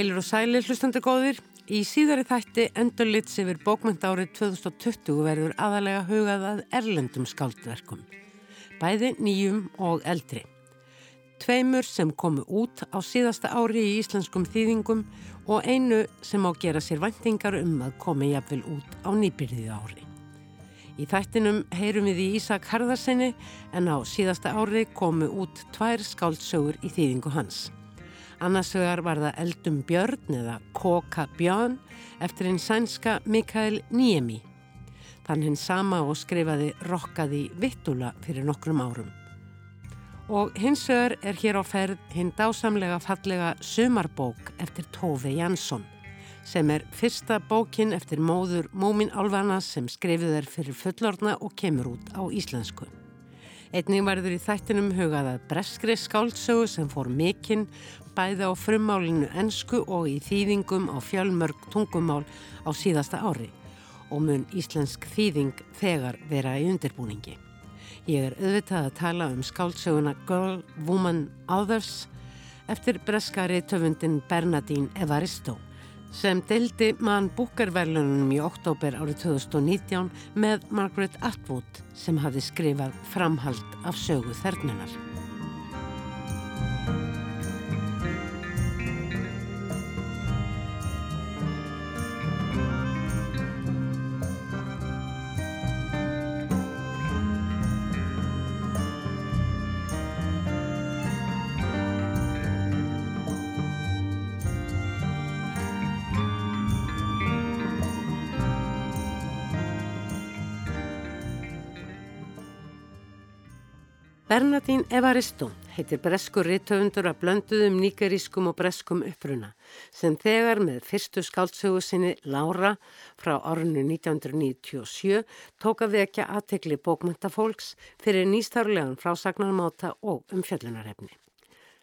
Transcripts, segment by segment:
Heilur og sæli hlustandi góðir. Í síðari þætti endurlits yfir bókmyndárið 2020 verður aðalega hugað að erlendum skáldverkum. Bæði nýjum og eldri. Tveimur sem komu út á síðasta ári í íslenskum þýðingum og einu sem á gera sér vendingar um að komi jafnvel út á nýbyrðið ári. Í þættinum heyrum við í Ísak Harðarsinni en á síðasta ári komu út tvær skáldsögur í þýðingu hans. Annarsvegar var það Eldum Björn eða Koka Björn eftir hinn sænska Mikael Niemi. Þann hinn sama og skrifaði Rokkaði Vittula fyrir nokkrum árum. Og hins vegar er hér á ferð hinn dásamlega fallega Sumarbók eftir Tófi Jansson sem er fyrsta bókin eftir móður Mómin Álvarnas sem skrifið er fyrir fullorna og kemur út á íslensku. Einning verður í þættinum hugaða breskri skáldsögu sem fór mikinn bæði á frummálinu ennsku og í þýðingum á fjölmörg tungumál á síðasta ári og mun íslensk þýðing þegar vera í undirbúningi. Ég er auðvitað að tala um skáldsöguna Girl, Woman, Others eftir breskari töfundin Bernadine Evaristo sem deildi mann búkarverlunum í oktober árið 2019 með Margaret Atwood sem hafi skrifað framhald af sögu þernunar. Bernadín Evaristo heitir breskur rittöfundur að blönduðum nýgerískum og breskum uppruna sem þegar með fyrstu skáltsögu sinni Laura frá ornu 1997 tók að vekja aðtegli bókmyndafólks fyrir nýstarlegan frásagnarmáta og umfjöllunarefni.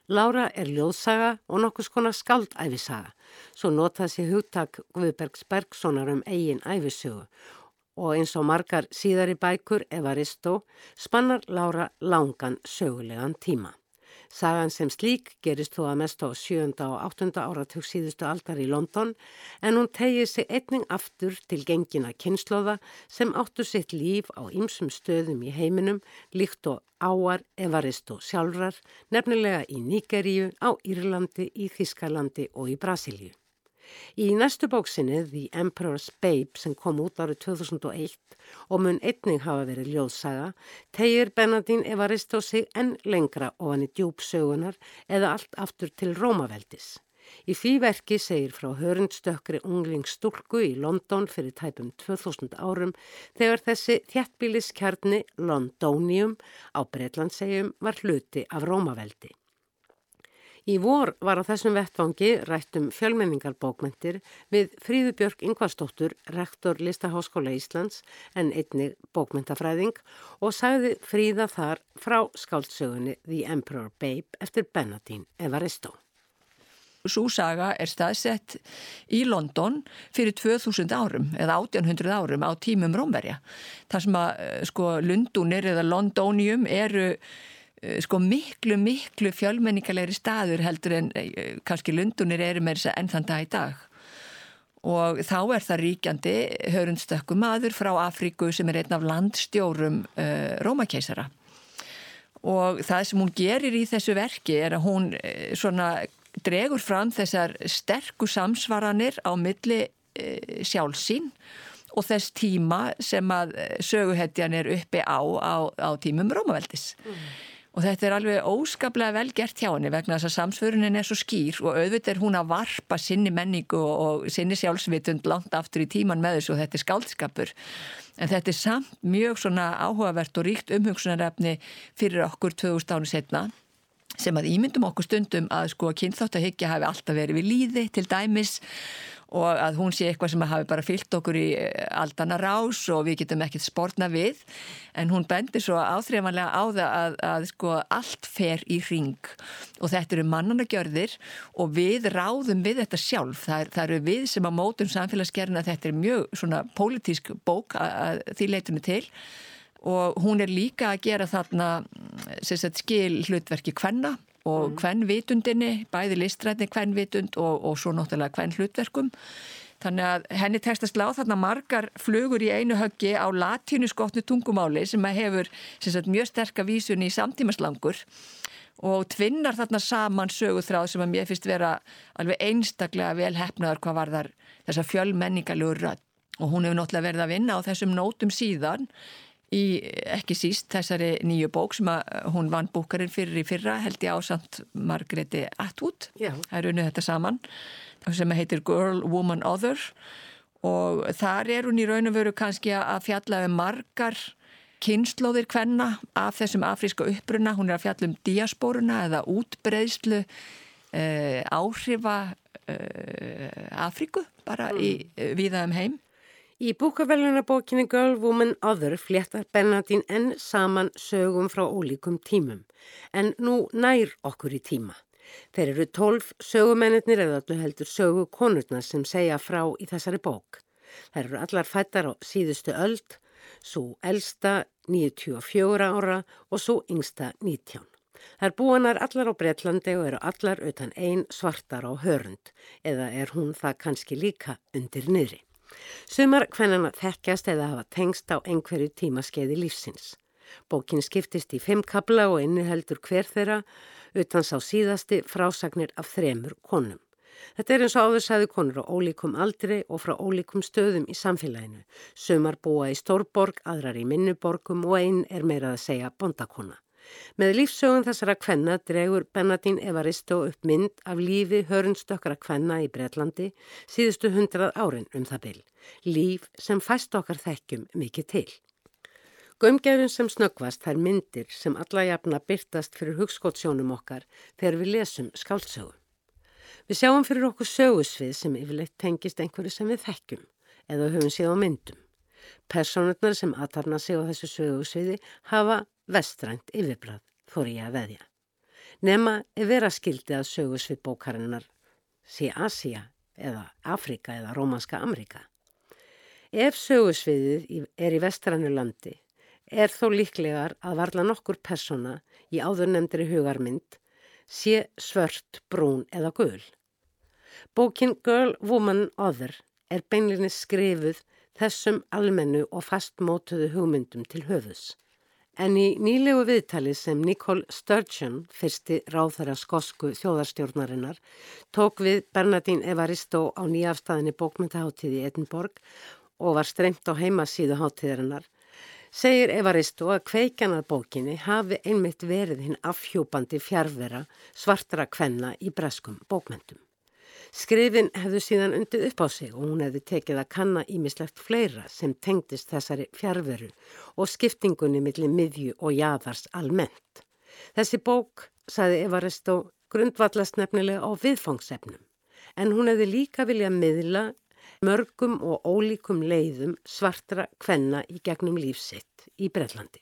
Laura er ljóðsaga og nokkus konar skáldæfisaga, svo notað sér hugtak Guðbergs Bergsonar um eigin æfisögu og eins og margar síðari bækur Evaristo spannar Lára langan sögulegan tíma. Sagan sem slík gerist þó að mest á sjönda og áttunda áratug síðustu aldar í London en hún tegið sig einning aftur til gengina kynnslóða sem áttu sitt líf á ymsum stöðum í heiminum líkt og áar Evaristo sjálfrar, nefnilega í Níkeríu, á Írlandi, í Þískalandi og í Brasilíu. Í næstu bóksinni The Emperor's Babe sem kom út árið 2001 og mun einning hafa verið ljóðsaga tegir Bernardín Evaristo sig enn lengra ofan í djúpsögunar eða allt aftur til Rómaveldis. Í því verki segir frá hörundstökkri unglingsstúlku í London fyrir tæpum 2000 árum þegar þessi þjættbíliskjarni Londonium á Breitlandsegjum var hluti af Rómaveldi. Í vor var á þessum vettfangi rættum fjölmenningarbókmentir við Fríðubjörg Ingvarsdóttur, rektor Listaháskóla Íslands en einni bókmentafræðing og sagði Fríða þar frá skáldsögunni The Emperor Babe eftir Bernadine Evaristo. Súsaga er staðsett í London fyrir 2000 árum eða 1800 árum á tímum Rómverja. Það sem að eh, sko Lundunir eða Londonium eru sko miklu, miklu fjölmenningalegri staður heldur en eh, kannski Lundunir eru með þess að enn þann dag í dag. Og þá er það ríkjandi hörundstökkum aður frá Afríku sem er einn af landstjórum uh, Rómakeisara. Og það sem hún gerir í þessu verki er að hún uh, svona dregur fram þessar sterku samsvaranir á milli uh, sjálfsín og þess tíma sem að söguhetjan er uppi á á, á tímum Rómaveldis. Mm. Og þetta er alveg óskaplega vel gert hjá henni vegna þess að samsförunin er svo skýr og auðvitað er hún að varpa sinni menningu og sinni sjálfsvitund langt aftur í tíman með þessu og þetta er skáldskapur. En þetta er samt mjög svona áhugavert og ríkt umhugsunarefni fyrir okkur 2000 ánu setna sem að ímyndum okkur stundum að sko að kynþáttahyggja hafi alltaf verið við líði til dæmis og að hún sé eitthvað sem hafi bara fyllt okkur í eh, aldana rás og við getum ekkert spórna við. En hún bendir svo áþreifanlega á það að, að sko allt fer í ring og þetta eru mannanagjörðir og við ráðum við þetta sjálf. Það, er, það eru við sem að mótum samfélagsgerðina þetta er mjög svona pólitísk bók að, að því leitum við til. Og hún er líka að gera þarna sagt, skil hlutverki hvenna og mm. vitundinni, bæði listrætni hvern vitund og, og svo náttúrulega hvern hlutverkum. Þannig að henni tekst að slá þarna margar flugur í einu höggi á latínu skotnu tungumáli sem hefur sem sagt, mjög sterka vísunni í samtímaslangur og tvinnar þarna saman söguþráð sem að mér finnst vera alveg einstaklega vel hefnaður hvað var þar þessa fjölmenningalögur rödd og hún hefur náttúrulega verið að vinna á þessum nótum síðan í ekki síst þessari nýju bók sem að hún vann búkarinn fyrir í fyrra held ég á samt Margreti Atwood, það er unnið þetta saman sem heitir Girl, Woman, Other. Og þar er hún í raun og veru kannski að fjalla um margar kynnslóðir hvenna af þessum afríska uppruna, hún er að fjalla um diasporuna eða útbreyðslu uh, áhrifa uh, Afríku bara mm. í uh, viðaðum heim Í búkavelunabókinni Girl, Woman, Other fléttar Bernadín enn saman sögum frá ólíkum tímum, en nú nær okkur í tíma. Þeir eru tólf sögumennir eða allir heldur sögu konurna sem segja frá í þessari bók. Þeir eru allar fættar á síðustu öld, svo elsta 94 ára og svo yngsta 19. Það er búanar allar á Breitlandi og eru allar utan einn svartar á hörund, eða er hún það kannski líka undir niðri. Sumar hvernana þekkjast eða hafa tengst á einhverju tímaskeiði lífsins. Bókin skiptist í fimm kabla og inniheldur hver þeirra utan sá síðasti frásagnir af þremur konum. Þetta er eins og áðursæðu konur á ólíkum aldri og frá ólíkum stöðum í samfélaginu. Sumar búa í stórborg, aðrar í minnuborgum og einn er meirað að segja bondakona. Með lífsögun þessara kvenna dregur Bernadín Evaristo upp mynd af lífi hörnstökkara kvenna í Breitlandi síðustu hundrað árin um það byl. Líf sem fæst okkar þekkjum mikið til. Gömgefin sem snöggvast þær myndir sem alla jafna byrtast fyrir hugskótsjónum okkar þegar við lesum skáltsögu. Við sjáum fyrir okkur sögusvið sem yfirleitt tengist einhverju sem við þekkjum eða höfum séð á myndum. Personurnar sem aðtarna sig á þessu sögusviði hafa vestrænt yfirbrað, þóri ég að veðja. Nema er vera skildi að sögusvið bókarinnar sé Asia eða Afrika eða Rómanska Amerika. Ef sögusviðið er í vestrænu landi er þó líklegar að varla nokkur persona í áðurnemndri hugarmynd sé svört, brún eða gul. Bókin Girl, Woman, Other er beinlinni skrifuð þessum almennu og fastmótuðu hugmyndum til höfus. En í nýlegu viðtali sem Nicole Sturgeon, fyrsti ráðherra skosku þjóðarstjórnarinnar, tók við Bernadín Evaristo á nýjafstæðinni bókmyndaháttíði Edinborg og var streymt á heimasíðu háttíðarinnar, segir Evaristo að kveikjanar bókinni hafi einmitt verið hinn afhjópandi fjárvera svartra kvenna í breskum bókmyndum. Skrifin hefðu síðan undið upp á sig og hún hefði tekið að kanna ímislegt fleira sem tengdist þessari fjárveru og skiptingunni millir miðju og jæðars almennt. Þessi bók, saði Evaristó, grundvallast nefnilega á viðfangsefnum en hún hefði líka viljað miðla mörgum og ólíkum leiðum svartra kvenna í gegnum lífsitt í Brellandi.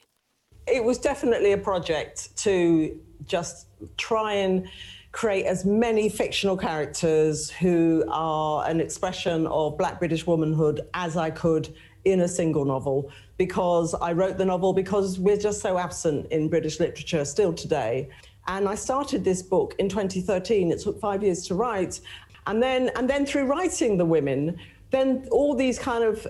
It was definitely a project to just try and create as many fictional characters who are an expression of black British womanhood as I could in a single novel because I wrote the novel because we're just so absent in British literature still today. And I started this book in 2013. It took five years to write. And then, and then through writing the women, then all these kind of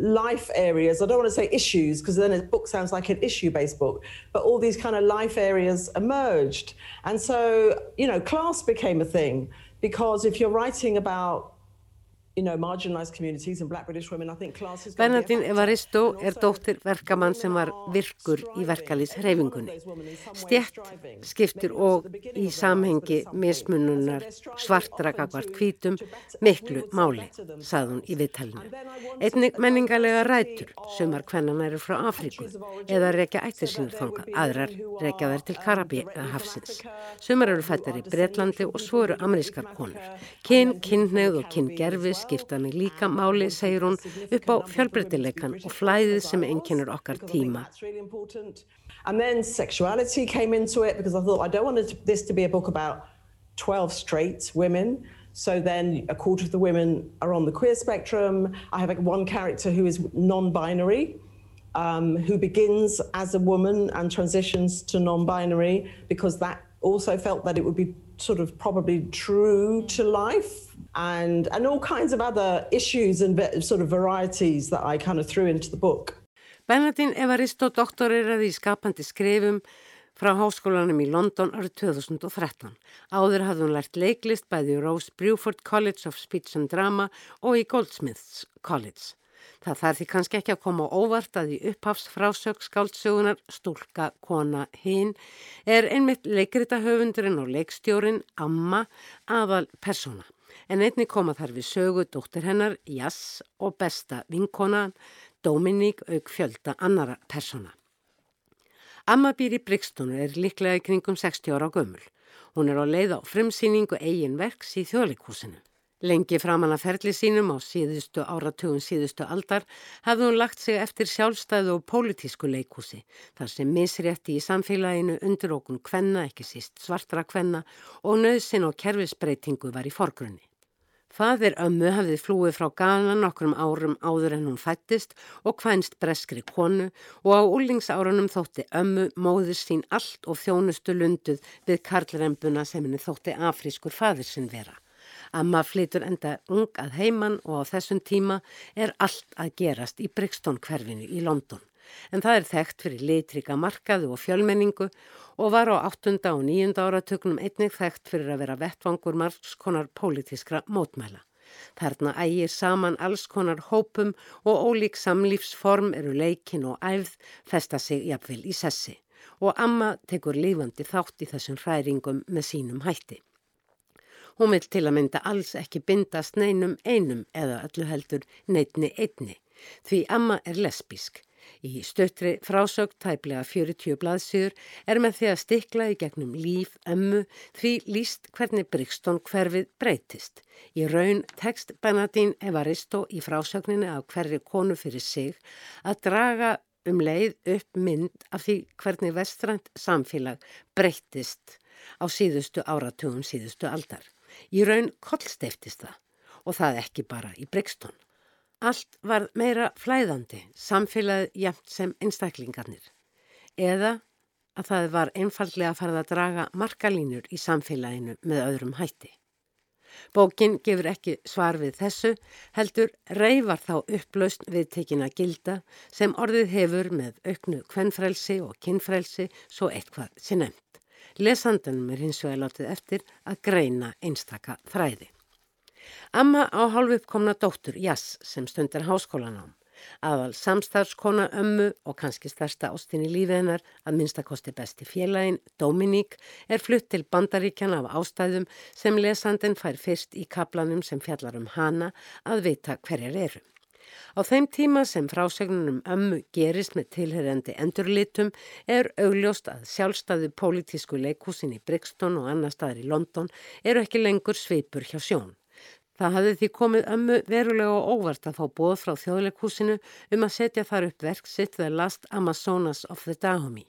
life areas. I don't want to say issues because then a book sounds like an issue based book, but all these kind of life areas emerged. And so, you know, class became a thing because if you're writing about Bernardín Evaristo er dóttir verkamann sem var virkur í verkalýsreifingunni. Stjætt skiptir og í samhengi mismununar svartrakakvart kvítum miklu máli, sað hún í viðtalinu. Einnig menningalega rætur, sumar hvennan eru frá Afríku eða rekja ættir sínur þanga, aðrar rekja þær til Karabíhafsins. Sumar eru fættar í Breitlandi og svo eru amerískar konur. Kinn, kinnneið og kinngerfis líka máli, segir hún, upp á fjölbreytileikan og flæðið sem okkar tíma. And then sexuality came into it because I thought I don't want this to be a book about 12 straight women. So then a quarter of the women are on the queer spectrum. I have one character who is non-binary. Um, who begins as a woman and transitions to non-binary because that also felt that it would be sort of probably true to life and and all kinds of other issues and sort of varieties that I kind of threw into the book. Bernadine Evaristo doktoreraði í skapandi skrifum frá háskólanum í London árið 2013. Áður hafði hún lært leiklist bæði í Rose Bruford College of Speech and Drama og í Goldsmiths College. Það þarf því kannski ekki að koma óvart að í upphafs frásög skáldsögunar Stúlka, kona, hinn er einmitt leikrita höfundurinn og leikstjórin Amma aðal persóna. En einni koma þar við sögu dóttir hennar Jass og besta vinkonan Dominík auk fjölda annara persóna. Amma býr í Brixton og er liklega í kringum 60 ára á gömul. Hún er á leið á frumsýningu eigin verks í þjóðleikúsinu. Lengi framann að ferli sínum á síðustu áratugum síðustu aldar hafði hún lagt sig eftir sjálfstæðu og pólitísku leikúsi þar sem misrétti í samfélaginu undir okkur kvenna, ekki síst svartra kvenna og nöðsin og kerfisbreytingu var í forgrunni. Fadir ömmu hafði flúið frá Ghana nokkrum árum áður en hún fættist og kvænst breskri konu og á úlingsárunum þótti ömmu móður sín allt og þjónustu lunduð við karlrempuna sem henni þótti afrískur fadir sinn vera. Amma flytur enda ung að heiman og á þessum tíma er allt að gerast í Brixton hverfinu í London. En það er þekkt fyrir litrika markaðu og fjölmenningu og var á 8. og 9. áratöknum einnig þekkt fyrir að vera vettvangur margskonar pólitískra mótmæla. Þarna ægir saman alls konar hópum og ólík samlífsform eru leikin og æfð festa sig jafnvel í sessi og Amma tekur lífandi þátt í þessum hræringum með sínum hætti. Hún vil til að mynda alls ekki bindast neinum einum eða öllu heldur neitni einni, því Amma er lesbísk. Í stöttri frásögt tæplega 40 blaðsýður er með því að stikla í gegnum líf, ömmu, því líst hvernig Brixton hverfið breytist. Í raun tekst Benadín Evaristo í frásögninni af hverju konu fyrir sig að draga um leið upp mynd af því hvernig vestrænt samfélag breytist á síðustu áratugum síðustu aldar. Í raun kollsteftist það og það ekki bara í Brixton. Allt var meira flæðandi, samfélagið jæmt sem einstaklingarnir. Eða að það var einfallega að fara að draga markalínur í samfélaginu með öðrum hætti. Bókin gefur ekki svar við þessu, heldur reyfar þá upplaust við tekina gilda sem orðið hefur með auknu kvennfrelsi og kinnfrelsi svo eitthvað sé nefnt. Lesandanum er hins vegar látið eftir að greina einstaka þræði. Amma á hálfuppkomna dóttur Jass sem stundar háskólanám. Aðal samstarfskona ömmu og kannski stærsta ástin í lífið hennar að minnstakosti besti félagin, Dominík, er flutt til bandaríkjana af ástæðum sem lesandin fær fyrst í kaplanum sem fjallar um hana að vita hverjar eru. Á þeim tíma sem frásögnunum ömmu gerist með tilherrendi endurlitum er augljóst að sjálfstæðu pólitísku leikúsin í Brixton og annar staðar í London eru ekki lengur sveipur hjá sjón. Það hafði því komið ömmu verulega og óvart að fá bóð frá þjóðleikúsinu um að setja þar upp verk sitt The Last Amazonas of the Dahomey,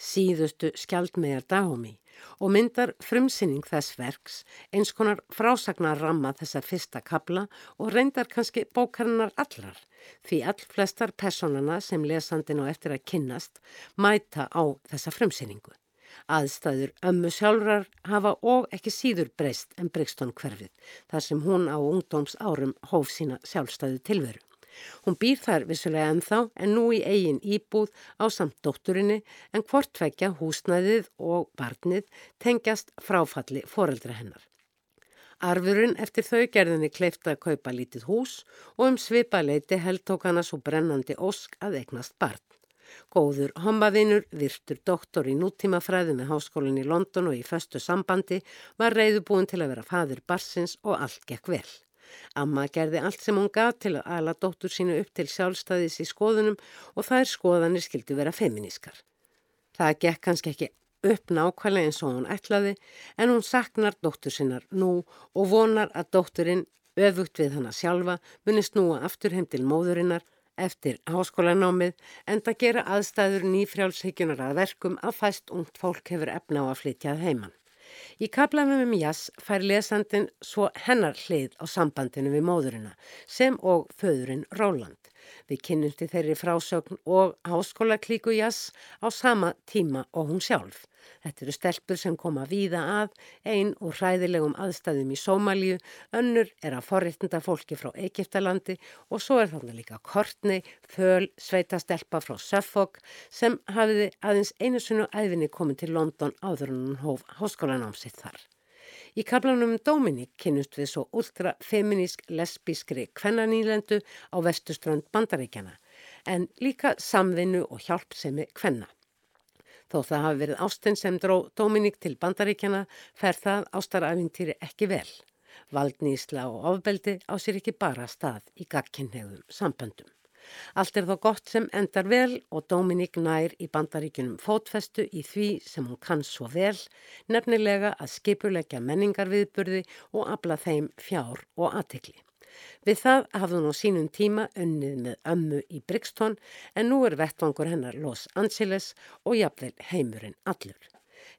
síðustu skjaldmegar Dahomey og myndar frumsynning þess verks eins konar frásagnar ramma þessar fyrsta kabla og reyndar kannski bókarinnar allar því all flestar personana sem lesandin á eftir að kynnast mæta á þessa frumsynningu. Aðstæður ömmu sjálfrar hafa og ekki síður breyst en Brixton hverfið þar sem hún á ungdóms árum hóf sína sjálfstæðu tilveru. Hún býr þar vissulega ennþá en nú í eigin íbúð á samt dótturinni en hvort tvekja húsnæðið og barnið tengjast fráfalli foreldra hennar. Arfurinn eftir þau gerðinni kleifta að kaupa lítið hús og um svipaleiti held tók hana svo brennandi ósk að egnast barn. Góður hombaðinur, virtur doktor í nútímafræðu með háskólinn í London og í föstu sambandi var reyðubúin til að vera fadur barsins og allt gekk vel. Amma gerði allt sem hún gaf til að ala dóttur sínu upp til sjálfstæðis í skoðunum og þær skoðanir skildu vera feminískar. Það gekk kannski ekki upp nákvæmlega eins og hún ætlaði en hún saknar dóttur sinnar nú og vonar að dótturinn öfugt við hana sjálfa muni snúa aftur heim til móðurinnar eftir háskólanámið en það gera aðstæður nýfrjálfshyggjunar að verkum að fæst ungt fólk hefur efna á að flytjað heimann. Í kaplanum um Jass fær lesandin svo hennar hlið á sambandinu við móðurina sem og föðurinn Róland Við kynnumst í þeirri frásögn og háskóla klíku jazz á sama tíma og hún sjálf. Þetta eru stelpur sem koma víða að, einn úr hræðilegum aðstæðum í Sómalíu, önnur er að forréttinda fólki frá Egiptalandi og svo er þarna líka Kortnei, föl, sveitastelpa frá Suffolk sem hafiði aðeins einu sunnu æfinni komið til London áður en hún hóf háskólanámsitt þar. Í kaplanum Dominik kynnust við svo ultrafeminísk lesbískri kvennanýlendu á vestuströnd bandaríkjana en líka samvinnu og hjálpsemi kvenna. Þó það hafi verið ástinn sem dró Dominík til bandaríkjana fer það ástaræfintýri ekki vel. Valdnýsla og ofbeldi á sér ekki bara stað í gagkinnhegðum samböndum. Allt er þó gott sem endar vel og Dominík nær í bandaríkunum fótfestu í því sem hún kann svo vel, nefnilega að skipulegja menningarviðburði og abla þeim fjár og aðtikli. Við það hafði hún á sínum tíma unnið með ömmu í Brixton en nú er vettvangur hennar Los Angeles og jafnvel heimurinn allur.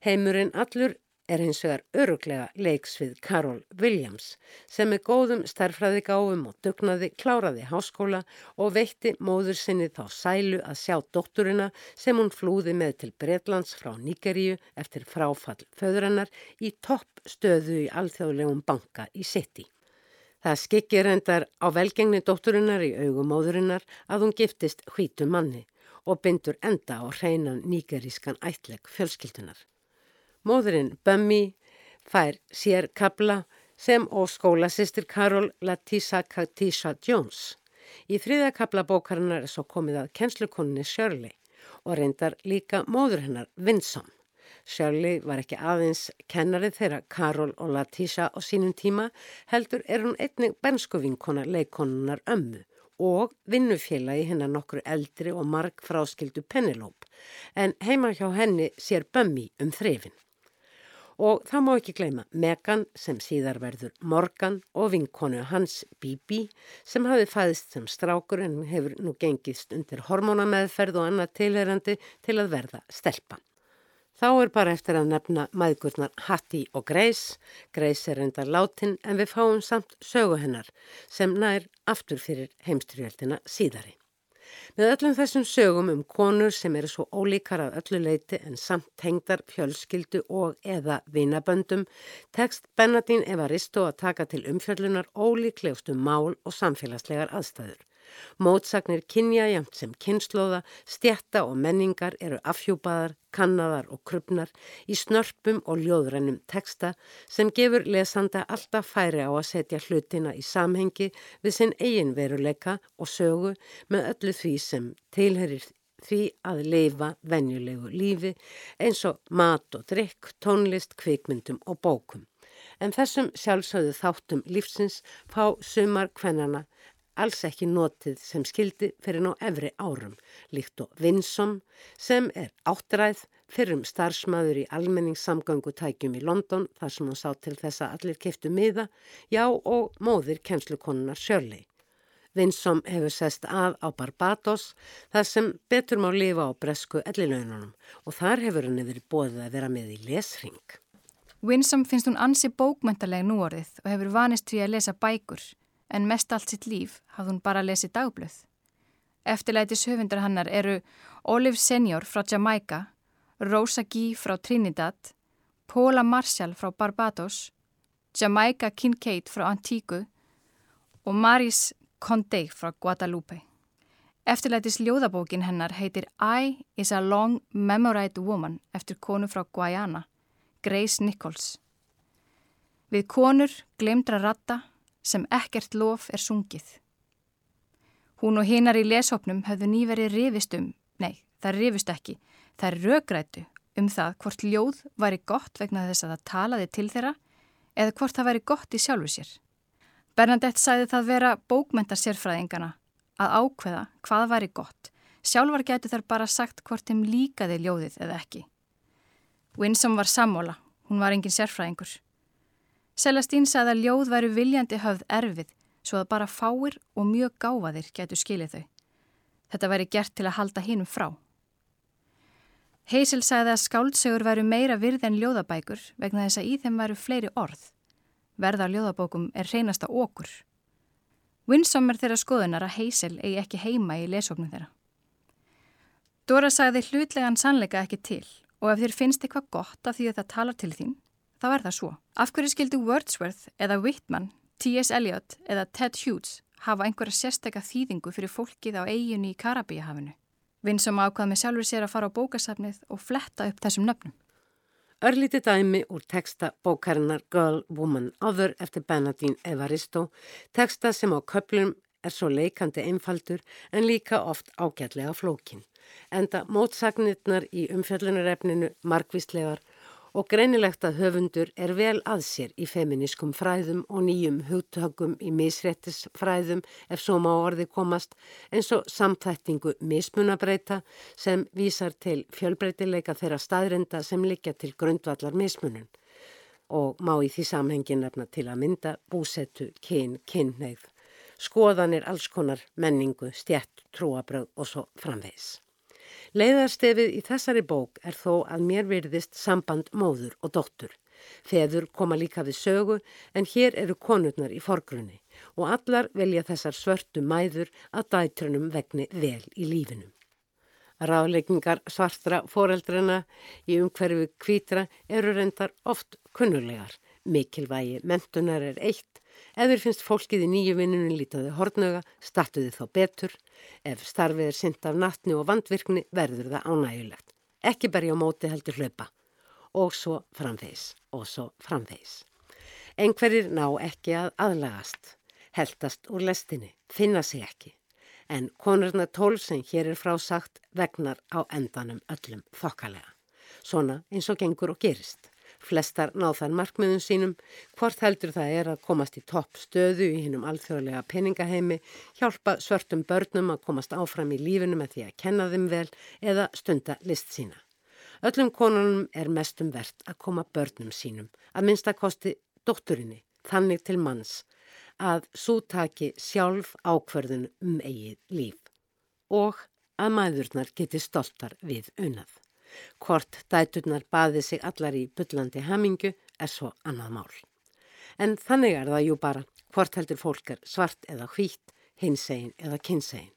Heimurinn allur er hins vegar öruglega leiks við Carol Williams sem með góðum starfræði gáfum og dugnaði kláraði háskóla og veitti móður sinni þá sælu að sjá dótturina sem hún flúði með til Breitlands frá Níkeríu eftir fráfall föðurinnar í topp stöðu í alþjóðlegum banka í City. Það skikir endar á velgengni dótturinnar í augumóðurinnar að hún giftist hvítu manni og bindur enda á hreinan nýgerískan ætleg fjölskyldunar. Móðurinn Bömmi fær sér kabla sem og skólasistir Karol Latisa Katisha Jones. Í þriða kabla bókarinnar er svo komið að kennslukoninni Shirley og reyndar líka móður hennar Vinson. Shirley var ekki aðeins kennarið þeirra Karol og Latisha á sínum tíma heldur er hún einnig benskuvinkona leikonunar ömmu og vinnufélagi hennar nokkru eldri og marg fráskildu Penelope en heima hjá henni sér Bummi um þrefin. Og það má ekki gleyma Megan sem síðar verður Morgan og vinkonu hans Bibi sem hafi fæðist sem strákur en hefur nú gengist undir hormónameðferð og annað tilherandi til að verða stelpa. Þá er bara eftir að nefna maðgurnar Hatti og Grace. Grace er enda látin en við fáum samt sögu hennar sem nær aftur fyrir heimstyrjöldina síðari. Með öllum þessum sögum um konur sem eru svo ólíkar af öllu leiti en samt tengdar fjölskyldu og eða vinaböndum tekst Bernadín Evaristo að taka til umfjöllunar ólíklegustu mál og samfélagslegar aðstæður. Mótsagnir kynja jæmt sem kynnslóða, stjætta og menningar eru afhjúpaðar, kannadar og krupnar í snörpum og ljóðrennum teksta sem gefur lesanda alltaf færi á að setja hlutina í samhengi við sinn eigin veruleika og sögu með öllu því sem tilherir því að leifa venjulegu lífi eins og mat og drikk, tónlist, kvikmyndum og bókum. En þessum sjálfsögðu þáttum lífsins fá sumar kvennana alls ekki notið sem skildi fyrir ná efri árum, líkt og Vinson sem er áttræð fyrir um starfsmæður í almenningssamgöngutækjum í London þar sem hún sá til þess að allir keftu miða, já og móðir kennslukonunar Shirley. Vinsom hefur sest að á Barbados þar sem betur má lifa á bresku ellilaununum og þar hefur henni verið bóðið að vera með í lesring. Vinsom finnst hún ansi bókmyndaleg núorðið og hefur vanist því að lesa bækur en mest allt sitt líf hafði hún bara lesið dagblöð. Eftirlætis höfundar hannar eru Olive Senior frá Jamaica, Rosa Gee frá Trinidad, Paula Marshall frá Barbados, Jamaica Kincaid frá Antíku og Maris Condé frá Guadalupe. Eftirlætis ljóðabókin hennar heitir I is a long memorite woman eftir konu frá Guayana, Grace Nichols. Við konur glemdra ratta sem ekkert lof er sungið. Hún og hinar í leshopnum höfðu nýverið rifist um, nei, það rifist ekki, það rögrætu um það hvort ljóð væri gott vegna þess að það talaði til þeirra eða hvort það væri gott í sjálfu sér. Bernadette sæði það vera bókmentar sérfræðingana að ákveða hvað væri gott. Sjálfar getur þar bara sagt hvort þeim líkaði ljóðið eða ekki. Winsome var samóla, hún var engin sérfræðingur. Celestín sagði að ljóð væri viljandi höfð erfið svo að bara fáir og mjög gáfaðir getur skilið þau. Þetta væri gert til að halda hinnum frá. Heysel sagði að skáldsögur væru meira virð en ljóðabækur vegna þess að í þeim væru fleiri orð. Verða á ljóðabókum er reynasta okkur. Winsome er þeirra skoðunar að Hazel eigi ekki heima í lesofnum þeirra. Dora sagði hlutlegan sannleika ekki til og ef þér finnst eitthvað gott af því að það talar til þín, þá er það svo. Af hverju skildu Wordsworth eða Whitman, T.S. Eliot eða Ted Hughes hafa einhverja sérstakka þýðingu fyrir fólkið á eiginu í Karabíahafinu? Winsome ákvað með sjálfur sér að fara á bókasafnið og fletta upp þessum nöfnum. Örlíti dæmi úr teksta bókarinnar Girl, Woman, Other eftir Bernadine Evaristo, teksta sem á köplum er svo leikandi einfaldur en líka oft ágætlega flókin. Enda mótsagnirnar í umfjöllunarefninu margvíslegar og greinilegt að höfundur er vel að sér í feminískum fræðum og nýjum hugtökum í misréttisfræðum ef svo má orði komast eins og samþættingu mismunabreita sem vísar til fjölbreytileika þeirra staðrinda sem liggja til grundvallar mismunun og má í því samhengin nefna til að mynda búsettu, kyn, kynneigð, skoðanir alls konar menningu, stjætt, trúabröð og svo framvegs. Leiðarstefið í þessari bók er þó að mér virðist samband móður og dóttur. Feður koma líka við sögu en hér eru konurnar í forgrunni og allar velja þessar svörtu mæður að dætrunum vegni vel í lífinum. Ráleikingar svartra foreldrana í umhverfi kvítra eru reyndar oft kunnulegar. Mikilvægi mentunar er eitt Ef þér finnst fólkið í nýju vinnunum lítaði hortnöga, startuði þá betur. Ef starfið er synd af nattni og vandvirkni verður það ánægulegt. Ekki berja á móti heldur hlaupa. Og svo framvegs, og svo framvegs. Engverir ná ekki að aðlagast, heldast úr lestinni, finna sig ekki. En konurna tól sem hér er frásagt vegnar á endanum öllum þokkalega. Svona eins og gengur og gerist. Flestar náð þar markmiðum sínum, hvort heldur það er að komast í topp stöðu í hinnum alþjóðlega peningaheimi, hjálpa svörtum börnum að komast áfram í lífinu með því að kenna þeim vel eða stunda list sína. Öllum konunum er mestum verðt að koma börnum sínum, að minnstakosti dótturinni, þannig til manns, að sútaki sjálf ákverðun um eigið líf og að maðurnar geti stoltar við unnað. Hvort dæturnar baði sig allar í byllandi hamingu er svo annað mál. En þannig er það jú bara hvort heldur fólk er svart eða hvít, hinsegin eða kynsegin.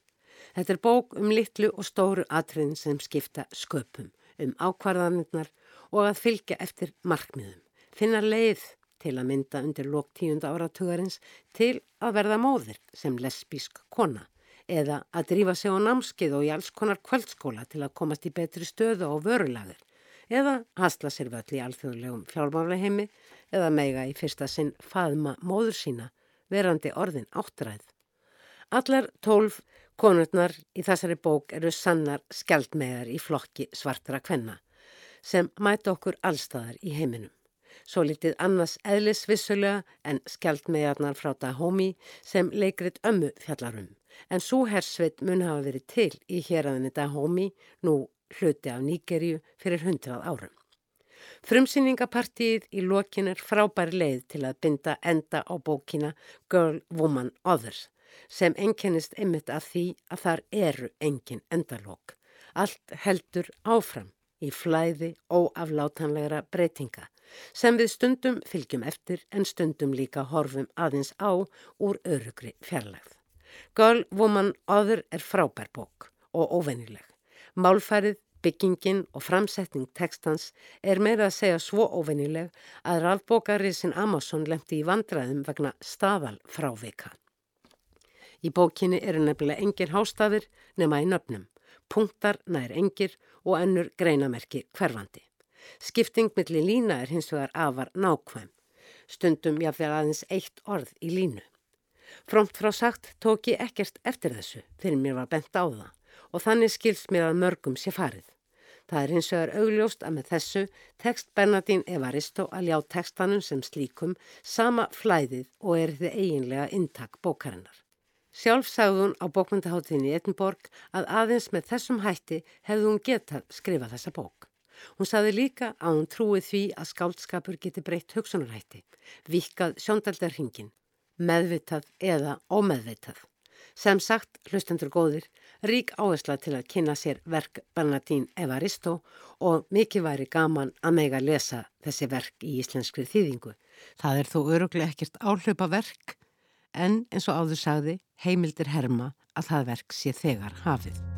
Þetta er bók um litlu og stóru atriðin sem skipta sköpum, um ákvarðanirnar og að fylgja eftir markmiðum. Finna leið til að mynda undir lók tíunda áratugarins til að verða móðir sem lesbísk kona eða að drífa sig á námskið og í alls konar kvöldskóla til að komast í betri stöðu á vörulagur eða hasla sér völl í alþjóðlegum fjármáleheimi eða meiga í fyrsta sinn faðma móður sína verandi orðin áttræð. Allar tólf konurnar í þessari bók eru sannar skjaldmegar í flokki svartra kvenna sem mæta okkur allstaðar í heiminum. Svo litið annars eðlisvissulega en skjaldmegarnar frá Dahomey sem leikrit ömmu fjallarum en svo hersveit mun hafa verið til í héræðinni Dahomey, nú hluti af Nýgerju, fyrir hundrað árum. Frumsýningapartíið í lokin er frábæri leið til að binda enda á bókina Girl, Woman, Others sem enkennist ymmit af því að þar eru engin endalók. Allt heldur áfram í flæði óaflátanlegra breytinga sem við stundum fylgjum eftir en stundum líka horfum aðeins á úr örugri fjarlagð. Girl, Woman, Other er frábær bók og óvennileg. Málfærið, byggingin og framsetning tekstans er meira að segja svo óvennileg að rafbókariðsin Amazon lemti í vandraðum vegna staðal frávika. Í bókinni eru nefnilega engir hástafir nema í nöfnum, punktar nær engir og ennur greinamerki hverfandi. Skipting millir lína er hins vegar afar nákvæm. Stundum jáfnvegar aðeins eitt orð í línu. Fromt frá sagt tók ég ekkert eftir þessu fyrir mér var bent á það og þannig skilst mér að mörgum sé farið. Það er hins vegar augljóst að með þessu tekst Bernadín Evaristo að ljá tekstanum sem slíkum sama flæðið og er þið eiginlega intak bókarinnar. Sjálf sagði hún á bókmyndaháttinni Edinborg að aðeins með þessum hætti hefði hún getað skrifa þessa bók. Hún sagði líka að hún trúið því að skáldskapur geti breytt hugsunarhætti, vikað sjóndaldarhingin meðvitað eða ómeðvitað. Sem sagt, hlustendur góðir, rík áhersla til að kynna sér verk Bernadín Evaristo og mikið væri gaman að mega lesa þessi verk í íslenskri þýðingu. Það er þó öruglega ekkert áhlaupa verk en eins og áður sagði heimildir herma að það verk sé þegar hafið.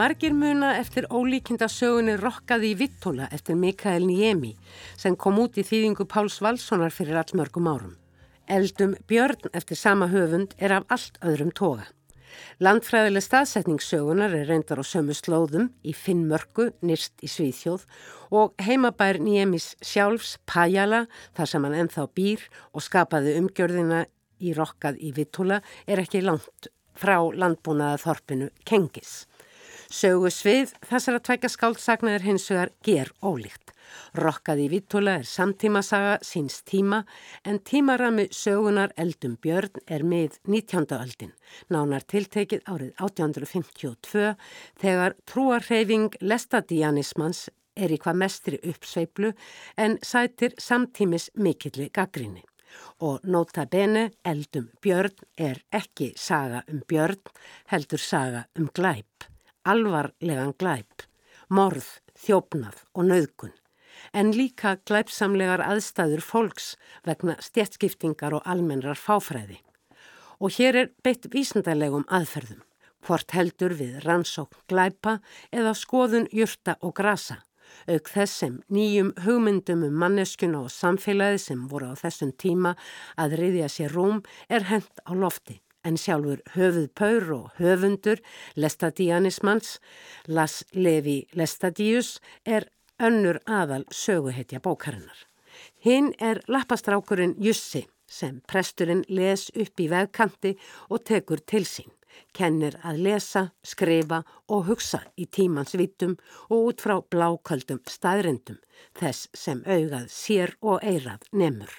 Margir muna eftir ólíkinda sögunni Rokkaði í Vittóla eftir Mikael Niemi sem kom út í þýðingu Páls Valssonar fyrir allmörgum árum. Eldum Björn eftir sama höfund er af allt öðrum toga. Landfræðileg staðsetningssögunar er reyndar á sömu slóðum í Finnmörku, nýrst í Svíþjóð og heimabær Niemis sjálfs Pajala þar sem hann enþá býr og skapaði umgjörðina í Rokkað í Vittóla er ekki langt frá landbúnaða þorpinu Kengis. Sögu svið þessar að tvækja skáldsagna er hins vegar ger ólíkt. Rokkaði í Vittula er samtímasaga síns tíma en tímarami sögunar Eldum Björn er með 19. öldin. Nánar tiltekið árið 1852 þegar trúarreyfing lestadianismans er í hvað mestri uppsveiplu en sætir samtímis mikilli gaggrinni. Og nota bene, Eldum Björn er ekki saga um Björn, heldur saga um glæp alvarlegan glæp, morð, þjófnað og nauðgun, en líka glæpsamlegar aðstæður fólks vegna stjertskiptingar og almennrar fáfræði. Og hér er beitt vísendarlegum aðferðum, hvort heldur við rannsókn glæpa eða skoðun jurta og grasa, auk þess sem nýjum hugmyndum um manneskuna og samfélagi sem voru á þessum tíma að riðja sér rúm er hent á lofti en sjálfur höfuð Paur og höfundur Lestadianismans, Las Levi Lestadius, er önnur aðal söguhetja bókarinnar. Hinn er lappastrákurinn Jussi sem presturinn les upp í vegkanti og tekur til sín, kennir að lesa, skrifa og hugsa í tímans vittum og út frá bláköldum staðrindum, þess sem augað sér og eirað nemur.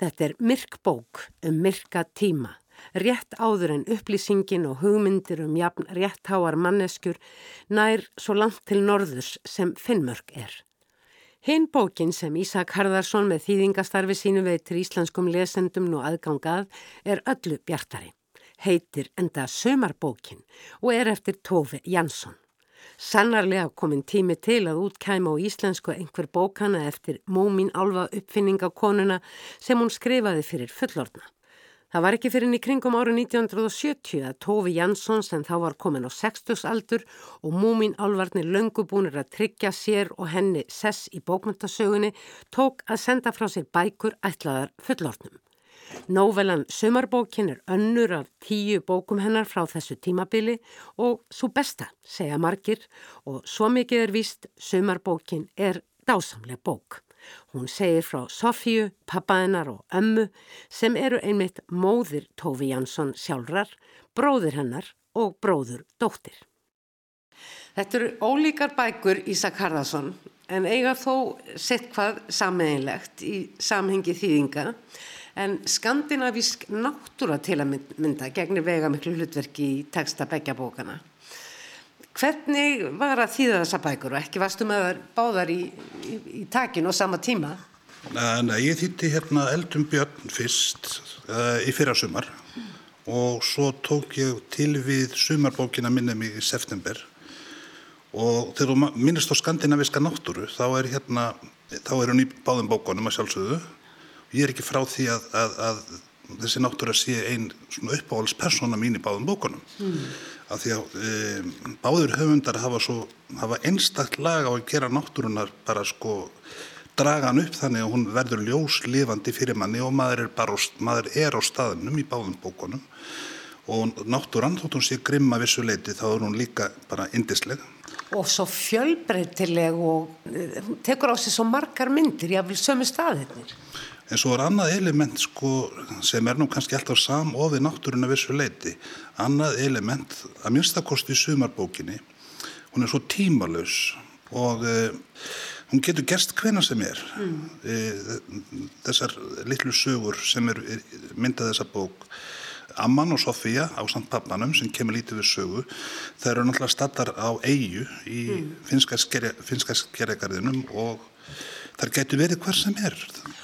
Þetta er myrk bók um myrka tíma rétt áður en upplýsingin og hugmyndir um jafn réttháar manneskjur nær svo langt til norðurs sem Finnmörk er. Hinn bókin sem Ísak Harðarsson með þýðingastarfi sínu veitir íslenskum lesendum nú aðgangað er öllu bjartari. Heitir enda Sömarbókin og er eftir Tófi Jansson. Sannarlega komin tími til að útkæma á íslensku einhver bókana eftir Mómin Alva uppfinningakonuna sem hún skrifaði fyrir fullorna. Það var ekki fyrir í kringum áru 1970 að Tófi Jansson sem þá var komin á 60 aldur og múmin álvarnir löngubúnir að tryggja sér og henni sess í bókmyndasögunni tók að senda frá sér bækur ætlaðar fullortnum. Nóvelan Sumarbókin er önnur af tíu bókum hennar frá þessu tímabili og svo besta, segja margir og svo mikið er víst Sumarbókin er dásamleg bók. Hún segir frá Sofíu, pappaðinnar og ömmu sem eru einmitt móðir Tófi Jansson sjálfrar, bróðir hennar og bróður dóttir. Þetta eru ólíkar bækur Ísak Harðarsson en eiga þó sett hvað sammeðinlegt í samhengi þýðinga en skandinavísk náttúra til að mynda gegnir vega miklu hlutverki í texta begja bókana. Hvernig var að þýða þessa bækur og ekki varstu með það báðar í, í, í takinu á sama tíma? Nei, ég þýtti hérna Eldum Björn fyrst uh, í fyrra sumar mm. og svo tók ég til við sumarbókina minni mig í september og þegar þú minnist á skandinaviska náttúru þá er hérna, þá er hún í báðum bókonum að sjálfsögðu og ég er ekki frá því að, að, að þessi náttúra sé einn svona uppáhaldspersona mín í báðum bókonum. Mm að því að e, báður höfundar hafa, svo, hafa einstakt lag á að gera náttúrunar bara sko draga hann upp þannig að hún verður ljóslifandi fyrir manni og maður er, bara, maður er á staðnum í báðum bókunum. Og náttúrann þótt hún sé grimma vissu leiti þá er hún líka bara indisleg og svo fjölbreytileg og e, tekur á sig svo margar myndir vil sömu staðirnir En svo er annað element sko, sem er nú kannski alltaf samofið náttúruna vissu leiti. Annað element að minnstakosti í sumarbókinni, hún er svo tímalus og e, hún getur gerst hvena sem er. Mm. E, þessar litlu sögur sem er myndað þessa bók, Amman og Sofía á samt pappanum sem kemur lítið við sögu, það eru náttúrulega stattar á eigu í mm. finska skerregarðinum og þar getur verið hver sem er.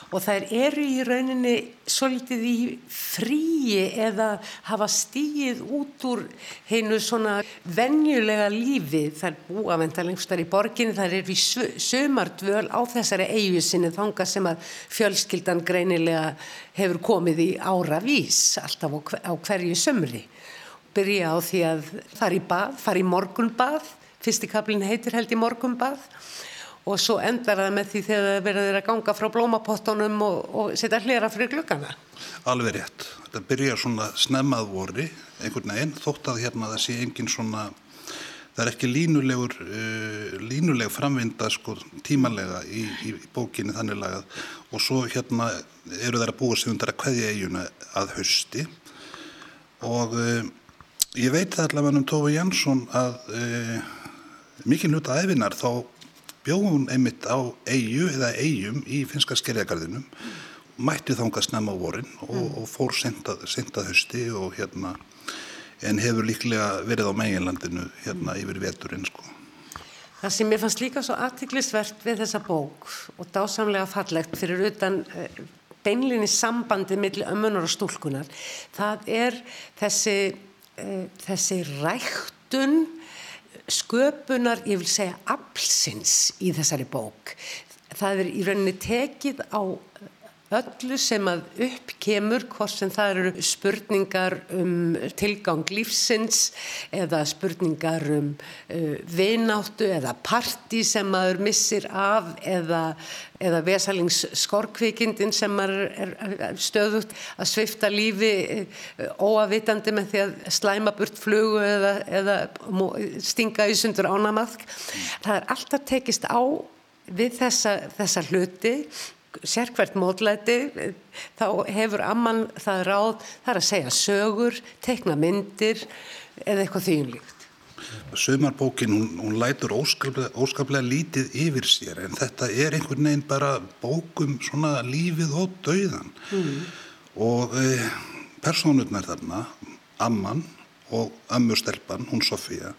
Og þær eru í rauninni svolítið í fríi eða hafa stíið út úr heinu svona venjulega lífi. Þær búa vendarlengstar í borginni, þær eru í sömardvöl á þessari eigu sinni þanga sem að fjölskyldan greinilega hefur komið í áravís alltaf á hverju sömri. Byrja á því að fara í bað, fara í morgunbað, fyrsti kaplinn heitir held í morgunbað og svo endar það með því þegar það verður að ganga frá blómapottunum og, og setja hlera fyrir glukkana. Alveg rétt. Þetta byrjar svona snemmað voru, einhvern veginn, þótt að hérna það sé engin svona, það er ekki línulegur, uh, línuleg framvinda sko tímanlega í, í bókinni þannig lagað og svo hérna eru þær að búa sig undir að hvaðja eiguna að hausti og uh, ég veit það allavega um Tófi Jansson að uh, mikið hluta æfinar þá bjóð hún einmitt á eigu eða eigum í finska skerjagarðinum mætti þánga snemma vorin og, mm. og fór sendað hösti og hérna en hefur líklega verið á meginlandinu hérna mm. yfir veturinn sko. Það sem ég fannst líka svo aðtiklisvert við þessa bók og dásamlega fallegt fyrir utan eh, beinlinni sambandi millir ömmunar og stúlkunar það er þessi, uh, þessi ræktun sköpunar, ég vil segja, aflsins í þessari bók. Það er í rauninni tekið á öllu sem að upp kemur, hvort sem það eru spurningar um tilgang lífsins eða spurningar um uh, vináttu eða parti sem maður missir af eða, eða vesalingsskorkvikindin sem maður er, er stöðut að svifta lífi uh, óavitandi með því að slæma burt flugu eða, eða stinga í sundur ánamaðk. Það er alltaf tekist á við þessa, þessa hluti sérkvært módlæti þá hefur amman það ráð þar að segja sögur, tekna myndir eða eitthvað þýjumlíkt. Sömarbókin, hún, hún lætur óskaplega, óskaplega lítið yfir sér en þetta er einhvern veginn bara bókum svona lífið og dauðan mm. og e, personurnar þarna, amman og ömmustelpan, hún Sofía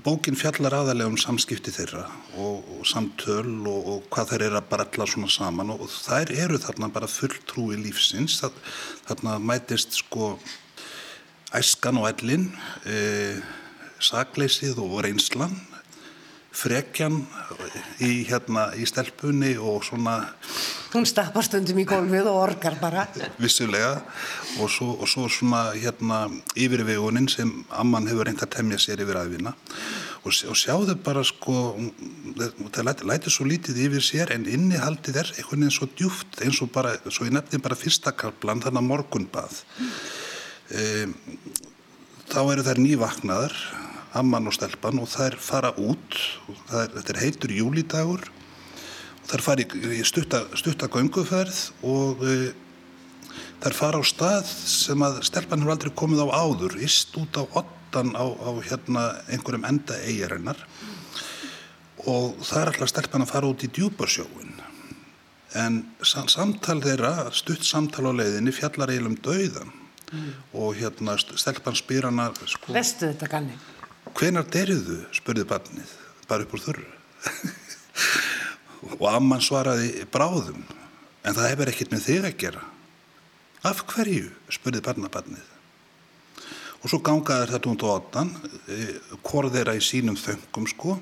Bókin fjallar aðalega um samskipti þeirra og, og samtöl og, og hvað þeir eru að baralla svona saman og, og þær eru þarna bara fulltrúi lífsins. Það, þarna mætist sko æskan og ellin, e, sagleysið og reynslan frekjan í, hérna, í stelpunni og svona hún stappar stundum í gólfið og orgar bara. Vissulega. Og svo, og svo svona hérna yfirvegunin sem amman hefur reynd að temja sér yfir aðvina og, og sjáðu bara sko það læti, læti svo lítið yfir sér en innihaldið er einhvern veginn svo djúft eins og bara, svo ég nefndi bara fyrsta kaplan þannig að morgunbað. Um, þá eru þær nývaknaðar amman og stelpan og þær fara út er, þetta er heitur júlidagur og þær fara í, í stutta, og e, þær fara á stað sem að stelpan hefur aldrei komið á áður ist út á ottan á, á hérna einhverjum enda eigirinnar og er alltaf stelpan að fara út í djúbarsjóun en samtal þeirra stutt samtal á leiðinni fjallar eiginlega um dauðan mm. og hérna stelpan spyr hana sko, Vestu þetta ganni? Hvenar deriðu, spurði barnið, bara upp úr þurru. og amman svaraði bráðum, en það hefur ekkert með þig að gera. Af hverju, spurði barnabarnið. Og svo gangaði þetta á ottan, hvort þeirra í sínum þöngum sko,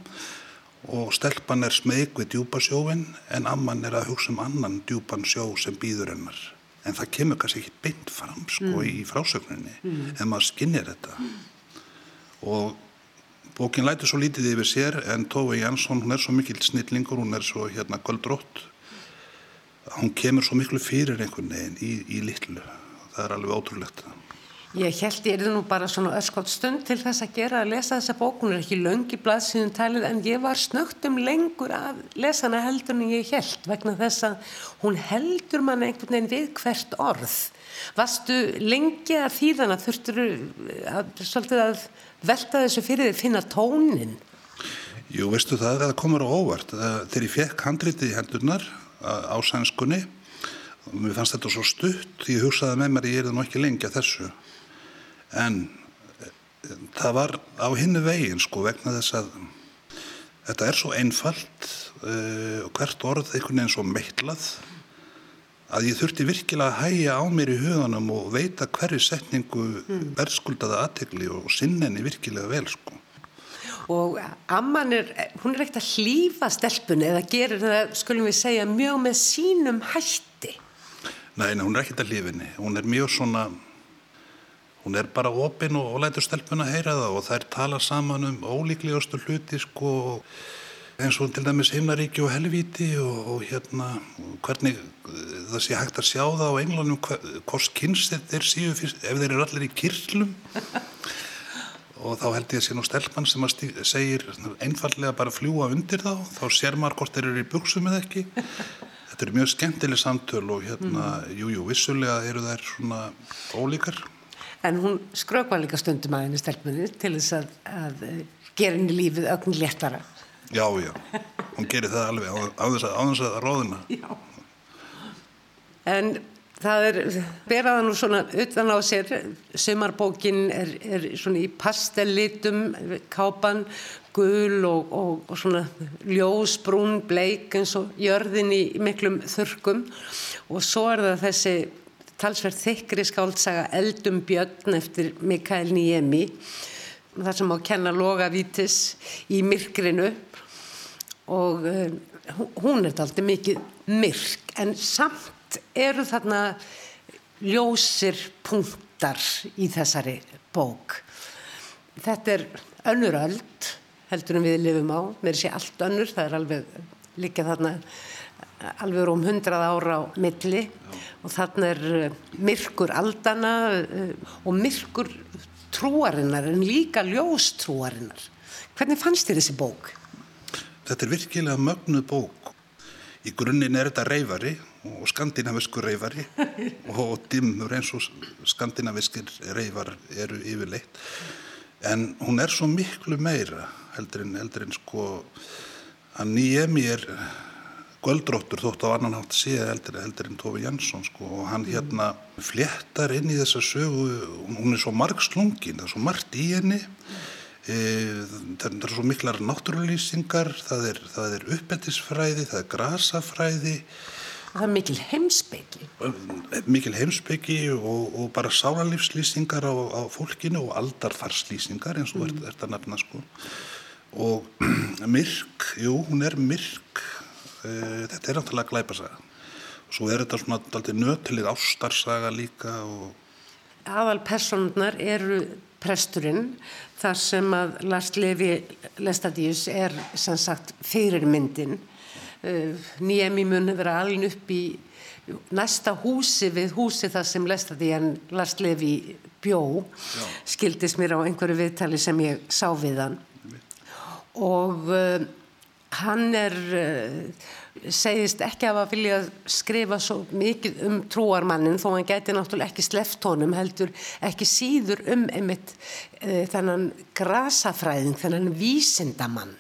og stelpan er smeg við djúpasjóin, en amman er að hugsa um annan djúpan sjó sem býður hennar. En það kemur kannski ekki beint fram sko mm. í frásögninni, mm. en maður skinnir þetta. Mm. Og Bókin lætur svo lítið yfir sér en Tófi Jansson, hún er svo mikil snillingur, hún er svo hérna göldrótt. Hún kemur svo miklu fyrir einhvern veginn í, í litlu. Það er alveg ótrúlegt. Ég held ég er nú bara svona öskot stund til þess að gera að lesa þessa bók. Hún er ekki löngi blaðsíðun talið en ég var snögtum lengur að lesa hana heldur en ég held vegna þess að hún heldur mann einhvern veginn við hvert orð. Vastu lengi að þýðana þurftur að, svolítið að velta þessu fyrir að finna tónin? Jú, veistu það, það komur á óvart. Þegar ég fekk handrítið í hendurnar á sænskunni mér fannst þetta svo stutt því ég hugsaði með mér ég er það lengi að þessu en það var á hinnu veginn sko vegna þess að Þetta er svo einfalt og hvert orð einhvern veginn svo meitlað að ég þurfti virkilega að hæja á mér í huganum og veita hverju setningu mm. verðskuldaða aðtegli og sinnenni virkilega vel sko. Og amman er, hún er ekkert að hlýfa stelpunni eða gerir það, skulum við segja, mjög með sínum hætti. Nei, nei hún er ekkert að hlýfinni. Hún er mjög svona, hún er bara opinn og, og lætur stelpunna heyra það og þær tala saman um ólíklegustu hluti sko og eins og til dæmis himnaríki og helvíti og, og hérna hvernig það sé hægt að sjá það á englunum hvors kynst þeir séu fyrst, ef þeir eru allir í kyrlum og þá held ég að sé nú stelpann sem segir einfallega bara fljúa undir þá þá sér maður hvort þeir eru í buksum eða ekki. Þetta eru mjög skemmtileg samtöl og hérna, jújú, mm. jú, vissulega eru þær svona ólíkar. En hún skrökva líka stundum að henni stelpunni til þess að, að gera henni lífið ögn léttara Já, já, hún gerir það alveg á þess að, að, að róðina. Já. En það er, beraða nú svona utan á sér, sumarbókin er, er svona í pastellitum, kápan, gul og, og, og svona ljósbrún, bleik eins og jörðin í miklum þurkum og svo er það þessi talsverð þykri skáldsaga Eldum Björn eftir Mikael Niemi þar sem á kenna logavítis í myrkrinu og uh, hún er alltaf mikið myrk en samt eru þarna ljósir punktar í þessari bók. Þetta er önnur öld heldur en við lifum á, mér sé allt önnur, það er alveg líka þarna alveg um hundrað ára á milli Já. og þarna er eh, myrkur aldana uh, og myrkur trúarinnar en líka ljóstrúarinnar. Hvernig fannst þér þessi bók? Þetta er virkilega mögnuð bók. Í grunninn er þetta reyfari og skandinaviskur reyfari og dimmur eins og skandinaviskir reyfar eru yfirleitt. En hún er svo miklu meira heldur en, heldur en sko að nýjemi er göldróttur þótt á annan hátt sé heldur, heldur en Tófi Jansson sko. Og hann hérna fléttar inn í þessa sögu, hún er svo marg slungin, það er svo margt í henni. E, það er svo miklar náttúrulýsingar, það er, er uppettisfræði, það er grasafræði Það er mikil heimsbyggi. Mikil heimsbyggi og, og bara sálarlífslýsingar á, á fólkinu og aldarfarslýsingar eins og mm. er þetta nefna sko. Og myrk, jú, hún er myrk Eh, þetta er náttúrulega glæpasaga og svo er þetta svona alltaf nötilið ástarsaga líka og... Aðal personar eru presturinn þar sem að Lars Levi Lestadius er sem sagt fyrirmyndin. Eh, nýjemi mun vera alveg upp í næsta húsi við húsi þar sem Lars Levi bjó. Já. skildist mér á einhverju viðtali sem ég sá við hann. Og uh, hann er uh, segist ekki að að vilja skrifa svo mikið um trúarmannin þó hann geti náttúrulega ekki sleft honum heldur ekki síður um einmitt uh, þennan grasafræðing, þennan vísindamann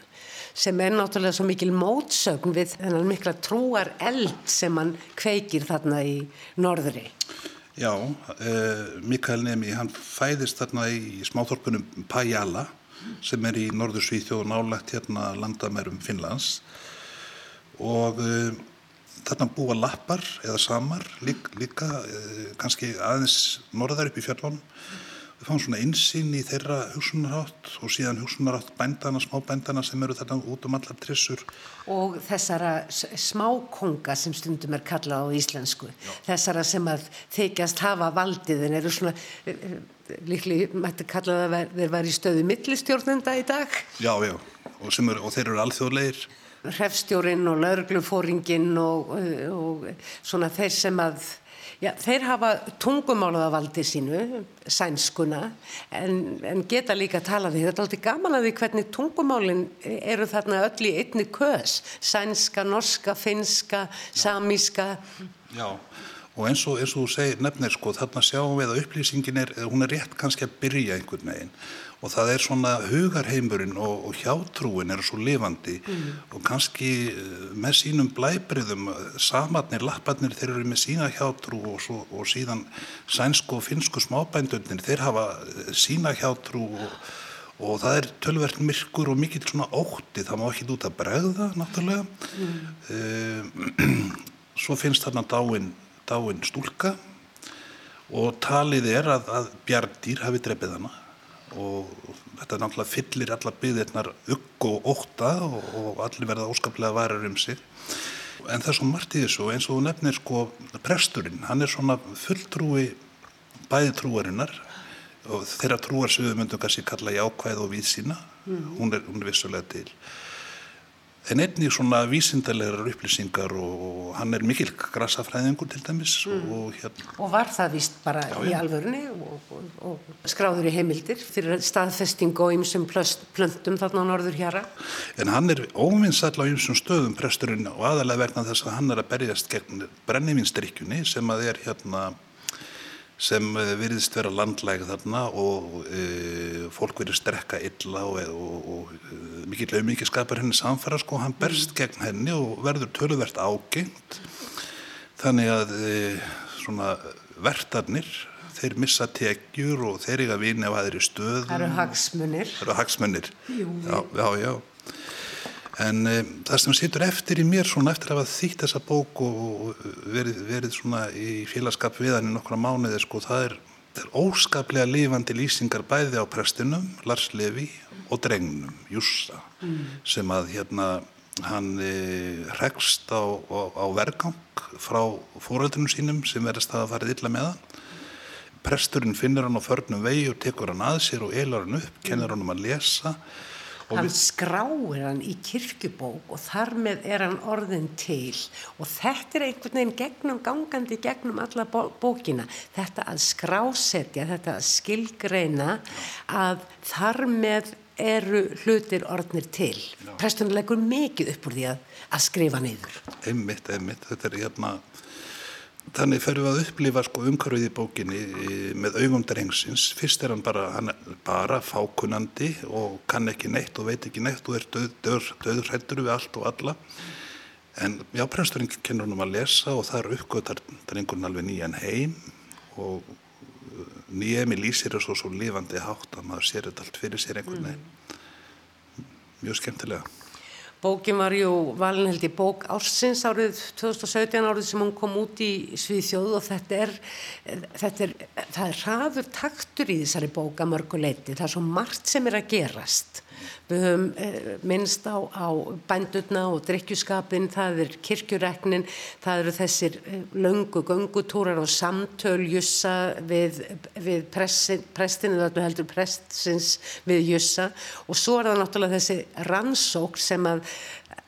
sem er náttúrulega svo mikil mótsögn við þennan mikla trúar eld sem hann kveikir þarna í norðri. Já, uh, Mikael Nemi hann fæðist þarna í smáþorpunum Pajala sem er í norður Svíþjóð og nálagt hérna landamærum Finnlands og uh, þarna búa lappar eða samar líka, líka uh, kannski aðeins norðar upp í fjallónum við fáum svona insýn í þeirra hugsunarátt og síðan hugsunarátt bændana, smábændana sem eru þarna út um allar trissur. Og þessara smákonga sem stundum er kallað á íslensku, Já. þessara sem að þykjast hafa valdið en eru svona, eh, líklega mætti kallað að þeir var í stöðu millistjórnenda í dag. Já, já, og, er, og þeir eru alþjóðleir. Hrefstjórin og lauruglufóringin og, og svona þeir sem að Já, þeir hafa tungumálaðavaldi sínu, sænskuna, en, en geta líka að tala því. Þetta er alltaf gaman að því hvernig tungumálinn eru þarna öll í einni kös. Sænska, norska, finska, samíska. Já, og eins og, eins og þú segir nefnir sko, þarna sjáum við að upplýsingin er, hún er rétt kannski að byrja einhvern veginn og það er svona hugarheimurinn og, og hjátrúin er svo lifandi mm. og kannski eh, með sínum blæbriðum samarnir, lapparnir þeir eru með sína hjátrú og, svo, og síðan sænsku og finsku smábændunir þeir hafa eh, sína hjátrú og, og það er tölvert myrkur og mikill svona ótti, það má ekki út að bregða náttúrulega mm. svo finnst þarna dáin, dáin stúlka og talið er að, að bjardýr hafi drefið hana. Og þetta náttúrulega fyllir alla byggðirnar ugg og ótta og, og allir verða óskaplega varar um sig. En það er svo margt í þessu eins og þú nefnir sko presturinn, hann er svona fulltrúi bæði trúarinnar og þeirra trúarsöðu myndum kannski kalla jákvæð og víðsýna. Mm. hún, er, hún er vissulega til en einnig svona vísindalegar upplýsingar og hann er mikil grasafræðingur til dæmis mm. og, hérna. og var það vist bara já, í alvörunni og, og, og skráður í heimildir fyrir staðfesting og ymsum plöntum þarna á norður hjara en hann er óvinnsall á ymsum stöðum presturinn og aðalega vegna þess að hann er að berjast gegn brennivinstrykkjunni sem að er hérna sem eh, virðist vera landlæg þarna og e, fólk verið strekka illa og, og, og e, mikill auðmikið skapar henni samfara sko, hann berst gegn henni og verður töluvert ágengt. Þannig að e, svona vertarnir þeir missa tekjur og þeir eiga vini á aðri stöð Það eru hagsmunir. Það eru hagsmunir, já, já, já En e, það sem sittur eftir í mér svona eftir að þýtt þessa bók og verið, verið svona í félagskap við hann í nokkra mánuði sko það er, það er óskaplega lifandi lýsingar bæði á prestinum, Lars Levi og drengnum, Jussa mm. sem að hérna hann e, rekst á, á, á vergang frá fóröldunum sínum sem verðast að fara illa með hann. Presturinn finnir hann á förnum vegi og tekur hann að sér og elar hann upp, kennir hann um að lesa hann við... skráir hann í kirkjubók og þar með er hann orðin til. Og þetta er einhvern veginn gegnum gangandi gegnum alla bókina. Þetta að skrásetja, þetta að skilgreina að þar með eru hlutir orðnir til. Prestunleikur mikið upp úr því að, að skrifa niður. Einmitt, einmitt, þetta er hérna Þannig ferum við að upplifa sko, umhverfið í bókinni með augum drengsins. Fyrst er hann bara, hann er bara fákunandi og kann ekki neitt og veit ekki neitt og er döður, döður hættur við allt og alla. En já, presturinn kennur hann um að lesa og það er uppgötar drengurinn alveg nýjan heim og uh, nýjemi lýsir þessu svo lifandi hátt að maður sér þetta allt fyrir sér einhvern veginn. Mm. Mjög skemmtilega. Bókin var jú valinhildi bók ársins árið 2017 árið sem hún kom út í Svíðsjóð og þetta er, þetta er, það er hraður taktur í þessari bóka mörguleiti. Það er svo margt sem er að gerast. Við höfum eh, minnst á, á bændurna og drikkjuskapin, það er kirkjureknin, það eru þessir eh, löngu göngutúrar og samtöljussa við, við prestinu, þetta heldur prestsins við jussa. Og svo er það náttúrulega þessi rannsók sem að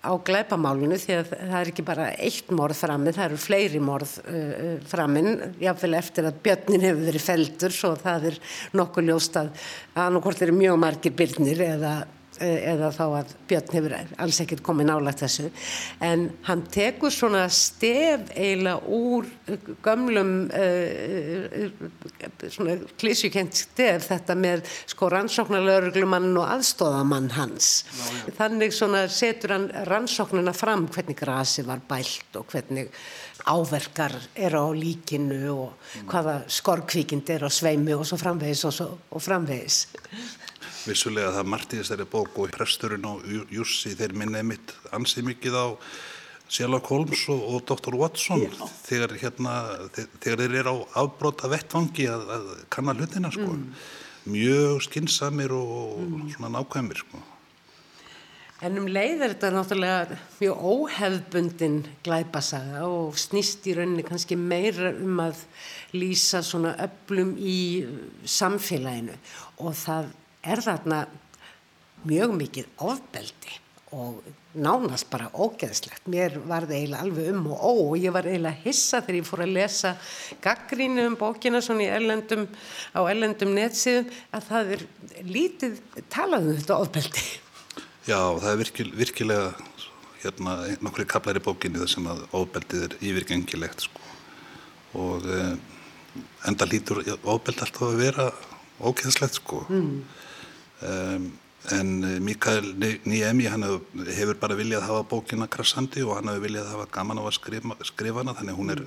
á glæpamálunu því að það er ekki bara eitt morð framið, það eru fleiri morð uh, framinn, jáfnveil eftir að björnin hefur verið feldur svo það er nokkuð ljóst að annarkort eru mjög margir byrnir eða Eh, eða þá að Björn hefur alls ekkert komið nálægt þessu. En hann tekur svona stef eiginlega úr gömlum uh, svona klísjukent stef þetta með sko rannsóknarlauruglumann og aðstóðamann hans já, já. þannig svona setur hann rannsóknuna fram hvernig grasi var bælt og hvernig áverkar er á líkinu og mm. hvaða skorkvíkind er á sveimi og svo framvegis og, svo, og framvegis vissulega það margt í þessari bók og presturinn og Jussi þeir minnaði mitt ansið mikið á Sherlock Holmes og, og Dr. Watson Já. þegar hérna þegar þeir eru á afbróta vettvangi að, að kanna hlutina sko mm. mjög skinsamir og mm. svona nákvæmir sko En um leið er þetta náttúrulega mjög óhefbundin glæpasaga og snýst í rauninni kannski meira um að lýsa svona öllum í samfélaginu og það er þarna mjög mikið ofbeldi og nánast bara ógeðslegt. Mér var það eiginlega alveg um og ó og ég var eiginlega hissa þegar ég fór að lesa gaggrínu um bókina svona í ellendum, á ellendum netsíðum að það er lítið talað um þetta ofbeldi. Já, það er virkil, virkilega hérna nokkru kaplar í bókinni þar sem að ofbeldið er yfirgengilegt sko og eh, enda lítur ofbeld alltaf að vera ógeðslegt sko. Mm. Um, en eh, Mikael Niemi hann hefur bara viljað hafa bókina krassandi og hann hefur viljað hafa gaman á að skrifa, skrifa hana þannig hún er,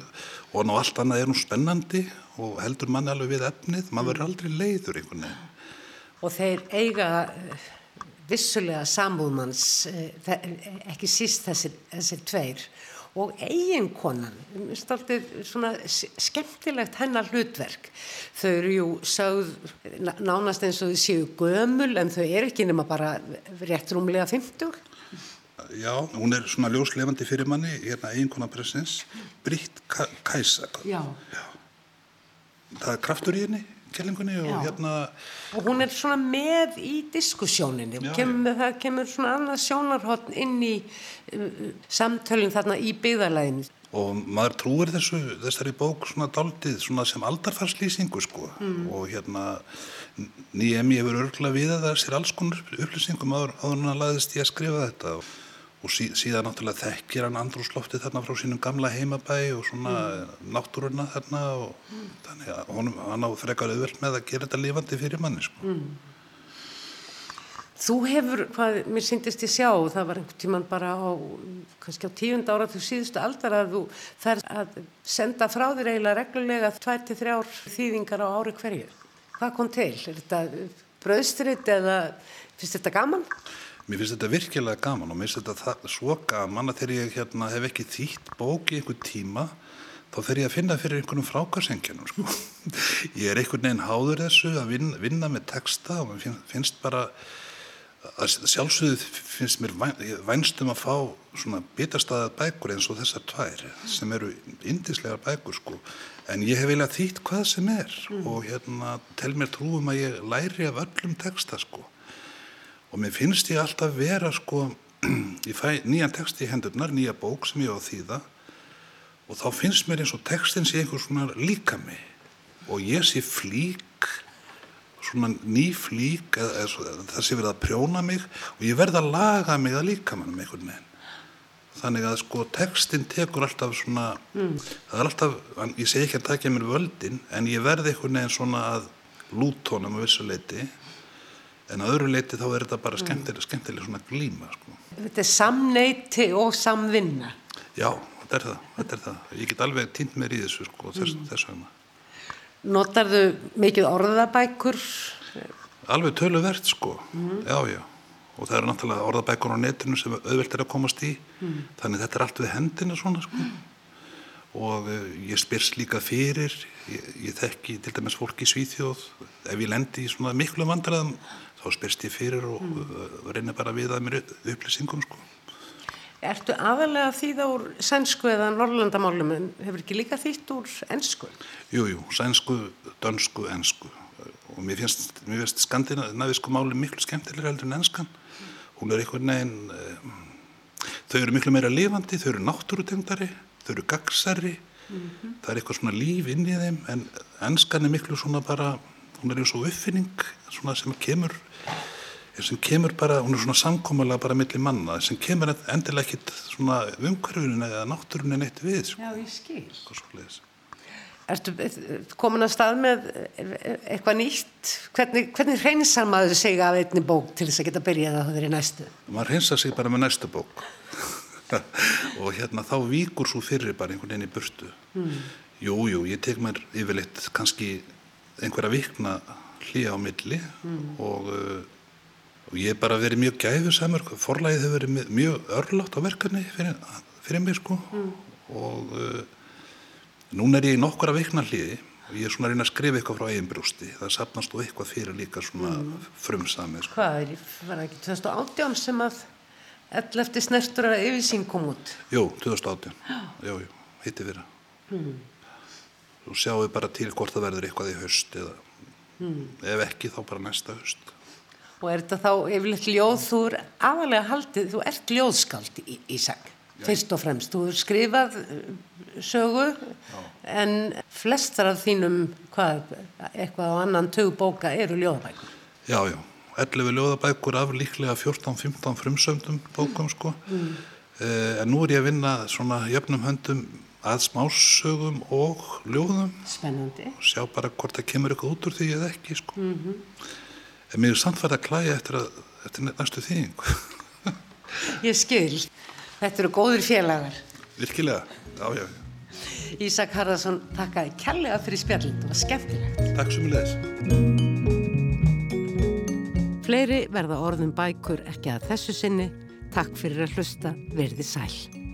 og hann á allt annað er hún spennandi og heldur manni alveg við efnið, maður verður aldrei leiður einhvern veginn. Og þeir eiga eh, vissulega sambúðmanns, eh, ekki síst þessir, þessir tveir og eiginkonan, skemmtilegt hennar hlutverk. Þau eru jú sögð nánast eins og þau séu gömul en þau eru ekki nema bara rétt rúmlega 50. Já, hún er svona ljóslefandi fyrir manni, hérna eiginkona pressins, Britt Kæsa. Já. Já. Það er kraftur í henni kellingunni og hérna og hún er svona með í diskussjóninni og kemur, það kemur svona annað sjónarhótt inn í uh, samtölinn þarna í byggðarlæðinu og maður trúir þessu þessari bók svona daldið svona sem aldarfarslýsingu sko Mm. og hérna nýjemi hefur örgla við að það sér alls konar upplýsingum áður áður en hann laðist í að skrifa þetta og, og sí, síðan náttúrulega þekkir hann andrúsloftið þarna frá sínum gamla heimabæ og svona Mm. náttúruna þarna og þannig að honum, hann á frekar auðvelt með að gera þetta lifandi fyrir manni sko. Mm. Þú hefur, hvað mér syndist ég sjá, það var einhvern tíman bara á, kannski á tíund ára til síðustu aldar að þú þær að senda frá þér eiginlega reglulega tvær til þrjár þýðingar á ári hverju. Hvað kom til? Er þetta bröðstritt eða finnst þetta gaman? Mér finnst þetta virkilega gaman og mér finnst þetta svo gaman að þegar ég hérna, hef ekki þýtt bók í einhver tíma þá fer ég að finna fyrir einhvernum frákarsengjanum sko. ég er einhvern veginn háður þessu að vinna, vinna með texta og mér finnst bara að sjálfsögðu finnst mér væn, vænstum að fá svona bitastæðar bækur eins og þessar tvær sem eru indislegar bækur sko. En ég hef viljað þýtt hvað sem er og hérna tel mér trúum að ég læri af öllum texta sko og mér finnst ég alltaf vera sko ég fæ nýjan text í hendurnar, nýja bók sem ég á að þýða. Og þá finnst mér eins og textin sé einhver svona líkami. Og ég sé flík svona ný flík eða, eða, það sé verið að prjóna mig. Og ég verð að laga mig að líkamannum einhvern veginn. Þannig að sko textin tekur alltaf svona það er alltaf, ég segi ekki að takja mér völdin en ég verði einhvern veginn svona að lútónum á vissu leiti en að öðru leiti þá er þetta bara skemmtileg, skemmtileg svona glíma sko. Þetta er samneiti og samvinna. já, þetta er það, þetta er það. Ég get alveg týnt mér í þessu sko, þess, þess vegna. Notarðu mikið orðabækur? Alveg töluvert sko, já já. Og það eru náttúrulega orðabækur á netinu sem auðvelt er að komast í. Þannig þetta er allt við hendina svona sko. Og uh, ég spyrst líka fyrir ég, ég þekki til dæmis fólk í Svíþjóð. Ef ég lendi í svona miklu vandræðum þá spyrst ég fyrir og mm. reynir bara við að mér upplýsingum sko. Ertu aðalega þýða úr sænsku eða norrlandamálum en hefur ekki líka þýtt úr ennsku? Jú, jú, sænsku, dönsku, ennsku og mér finnst, mér finnst skandinavisku máli miklu skemmtilega heldur en ennskan hún er einhvern veginn um, þau eru miklu meira lifandi, þau eru náttúrutengdari þau eru gagsari það er eitthvað svona líf inn í þeim en ennskan er miklu svona bara hún er eins og uppfinning svona sem kemur sem kemur bara, hún er svona samkómulega bara millir manna, sem kemur endilega ekkit svona umhverfinu eða náttúrunu neitt við, sko. Já, ég skil. Ertu komin að stað með eitthvað nýtt? Hvernig, hvernig reynsar maður sig af einni bók til þess að geta byrjað að það er í næstu? Man reynsar sig bara með næstu bók og hérna þá víkur svo fyrir bara einhvern veginn í burtu. Mm. Jú, jú, ég tek mér yfirleitt kannski einhverja vikna hlýja á milli mm. og, og ég hef bara verið mjög gæfusamur, forlægið hefur verið mjög örlátt á verkefni fyrir, fyrir mig sko mm. og Nún er ég í nokkura vikna hliði og ég er svona að reyna að skrifa eitthvað frá eigin brústi. Það sapnast þú eitthvað fyrir líka svona mm. frumsamið. Sko. Hvað er, var það ekki 2018 sem að eftir snertur að yfirsýn kom út? Jú, 2018. Jú, jú, hitti fyrir. Þú sjáum bara til hvort það verður eitthvað í höst eða mm. ef ekki þá bara næsta höst. Og er þetta þá yfirleitt ljóð, þú er aðalega haldið, þú ert ljóðskald í, í sag, fyrst og fremst. Þú er skrifað sögu Já. en flestar af þínum hvað, eitthvað á annan tögbóka eru ljóðabækur. Já, já, 11 ljóðabækur af líklega 14-15 frumsöndum bókum sko mm. eh, en nú er ég að vinna svona jöfnum höndum að smásögum og ljóðum. Spennandi. Og sjá bara hvort það kemur eitthvað út úr því eða ekki sko. Mm -hmm. En mér er samt farið að klæja eftir, að, eftir næstu þýðing. ég skil. Þetta eru góður félagar. Virkilega, já, já. Ísak Harðarsson takkaði kærlega fyrir spjallin, það var skemmtilegt. Takk sem við leiðis. Fleiri verða orðum bækur ekki að þessu sinni. Takk fyrir að hlusta, verði sæl.